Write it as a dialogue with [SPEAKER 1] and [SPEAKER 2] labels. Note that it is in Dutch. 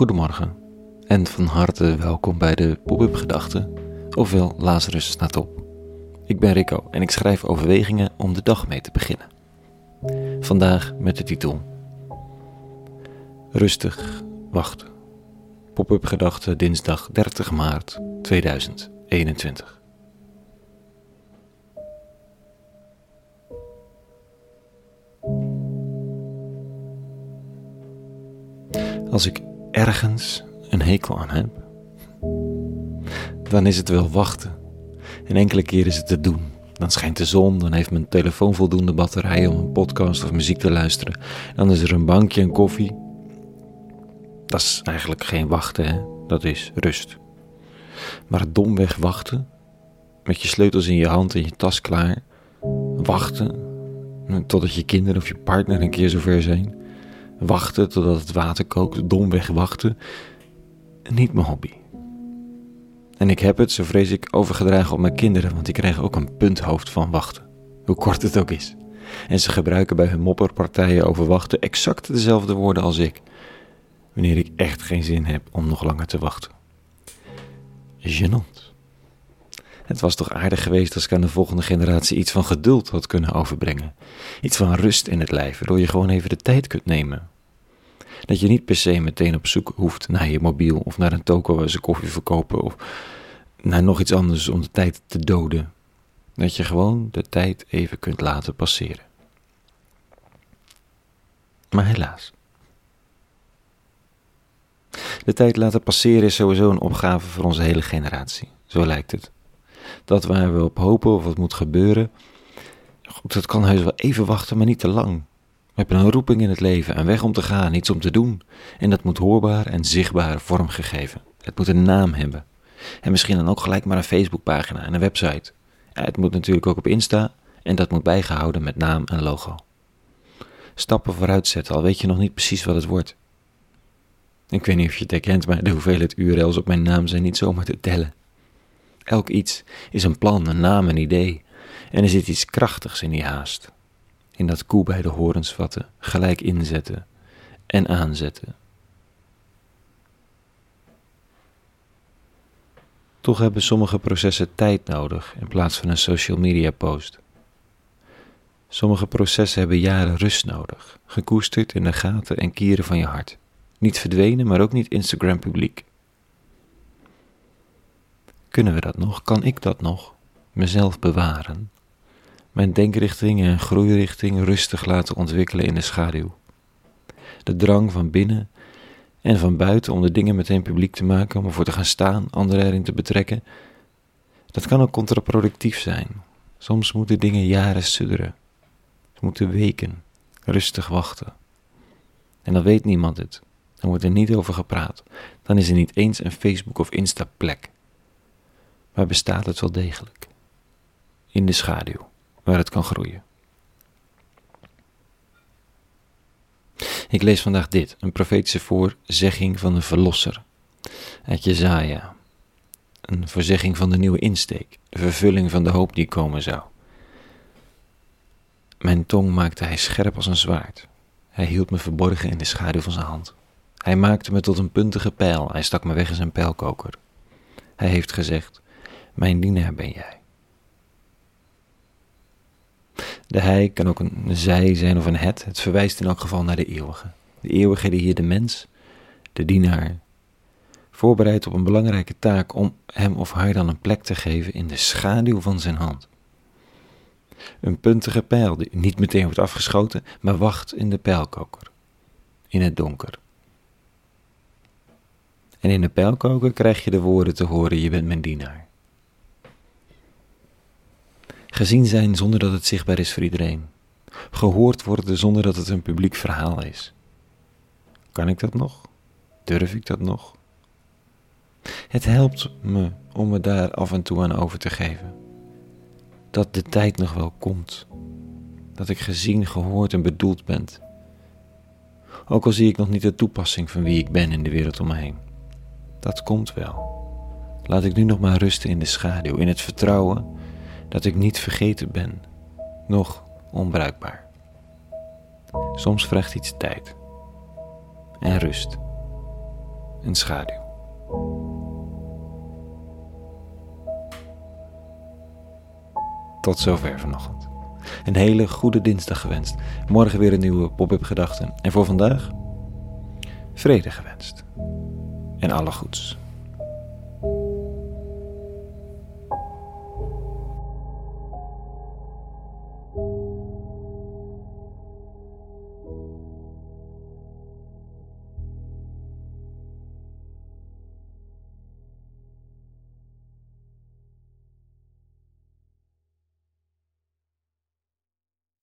[SPEAKER 1] Goedemorgen en van harte welkom bij de Pop-up Gedachten, ofwel Lazarus staat op. Ik ben Rico en ik schrijf overwegingen om de dag mee te beginnen. Vandaag met de titel Rustig wachten. Pop-up Gedachten dinsdag 30 maart 2021. Als ik ergens een hekel aan heb, dan is het wel wachten. En enkele keer is het te doen. Dan schijnt de zon, dan heeft mijn telefoon voldoende batterij om een podcast of muziek te luisteren. Dan is er een bankje en koffie. Dat is eigenlijk geen wachten, hè? dat is rust. Maar domweg wachten, met je sleutels in je hand en je tas klaar, wachten totdat je kinderen of je partner een keer zover zijn, wachten totdat het water kookt, domweg wachten, niet mijn hobby. En ik heb het, zo vrees ik, overgedragen op mijn kinderen, want die krijgen ook een punthoofd van wachten. Hoe kort het ook is. En ze gebruiken bij hun mopperpartijen over wachten exact dezelfde woorden als ik. Wanneer ik echt geen zin heb om nog langer te wachten. Genant. Het was toch aardig geweest als ik aan de volgende generatie iets van geduld had kunnen overbrengen. Iets van rust in het lijf, waardoor je gewoon even de tijd kunt nemen. Dat je niet per se meteen op zoek hoeft naar je mobiel of naar een toko waar ze koffie verkopen of naar nog iets anders om de tijd te doden. Dat je gewoon de tijd even kunt laten passeren. Maar helaas. De tijd laten passeren is sowieso een opgave voor onze hele generatie. Zo lijkt het. Dat waar we op hopen of wat moet gebeuren, dat kan heus wel even wachten, maar niet te lang. We hebben een roeping in het leven, een weg om te gaan, iets om te doen. En dat moet hoorbaar en zichtbaar vormgegeven. Het moet een naam hebben. En misschien dan ook gelijk maar een Facebookpagina en een website. het moet natuurlijk ook op Insta en dat moet bijgehouden met naam en logo. Stappen vooruit zetten, al weet je nog niet precies wat het wordt. Ik weet niet of je het herkent, maar de hoeveelheid URL's op mijn naam zijn niet zomaar te tellen. Elk iets is een plan, een naam, een idee. En er zit iets krachtigs in die haast in dat koe bij de horens vatten, gelijk inzetten en aanzetten. Toch hebben sommige processen tijd nodig in plaats van een social media post. Sommige processen hebben jaren rust nodig, gekoesterd in de gaten en kieren van je hart. Niet verdwenen, maar ook niet Instagram publiek. Kunnen we dat nog? Kan ik dat nog? Mezelf bewaren? mijn denkrichting en groeirichting rustig laten ontwikkelen in de schaduw. De drang van binnen en van buiten om de dingen meteen publiek te maken, om ervoor te gaan staan, anderen erin te betrekken, dat kan ook contraproductief zijn. Soms moeten dingen jaren sudderen. Ze moeten weken, rustig wachten. En dan weet niemand het. Dan wordt er niet over gepraat. Dan is er niet eens een Facebook of Insta plek. Maar bestaat het wel degelijk. In de schaduw waar het kan groeien. Ik lees vandaag dit, een profetische voorzegging van de Verlosser uit Jezaja. Een voorzegging van de nieuwe insteek, de vervulling van de hoop die komen zou. Mijn tong maakte hij scherp als een zwaard. Hij hield me verborgen in de schaduw van zijn hand. Hij maakte me tot een puntige pijl, hij stak me weg in zijn pijlkoker. Hij heeft gezegd, mijn dienaar ben jij. De hij kan ook een zij zijn of een het. Het verwijst in elk geval naar de eeuwige. De eeuwige die hier de mens, de dienaar, voorbereidt op een belangrijke taak om hem of haar dan een plek te geven in de schaduw van zijn hand. Een puntige pijl die niet meteen wordt afgeschoten, maar wacht in de pijlkoker, in het donker. En in de pijlkoker krijg je de woorden te horen: Je bent mijn dienaar. Gezien zijn zonder dat het zichtbaar is voor iedereen. Gehoord worden zonder dat het een publiek verhaal is. Kan ik dat nog? Durf ik dat nog? Het helpt me om me daar af en toe aan over te geven. Dat de tijd nog wel komt. Dat ik gezien, gehoord en bedoeld ben. Ook al zie ik nog niet de toepassing van wie ik ben in de wereld om me heen. Dat komt wel. Laat ik nu nog maar rusten in de schaduw, in het vertrouwen dat ik niet vergeten ben, nog onbruikbaar. Soms vraagt iets tijd en rust en schaduw. Tot zover vanochtend. Een hele goede dinsdag gewenst. Morgen weer een nieuwe pop-up gedachten. En voor vandaag vrede gewenst. En alle goeds.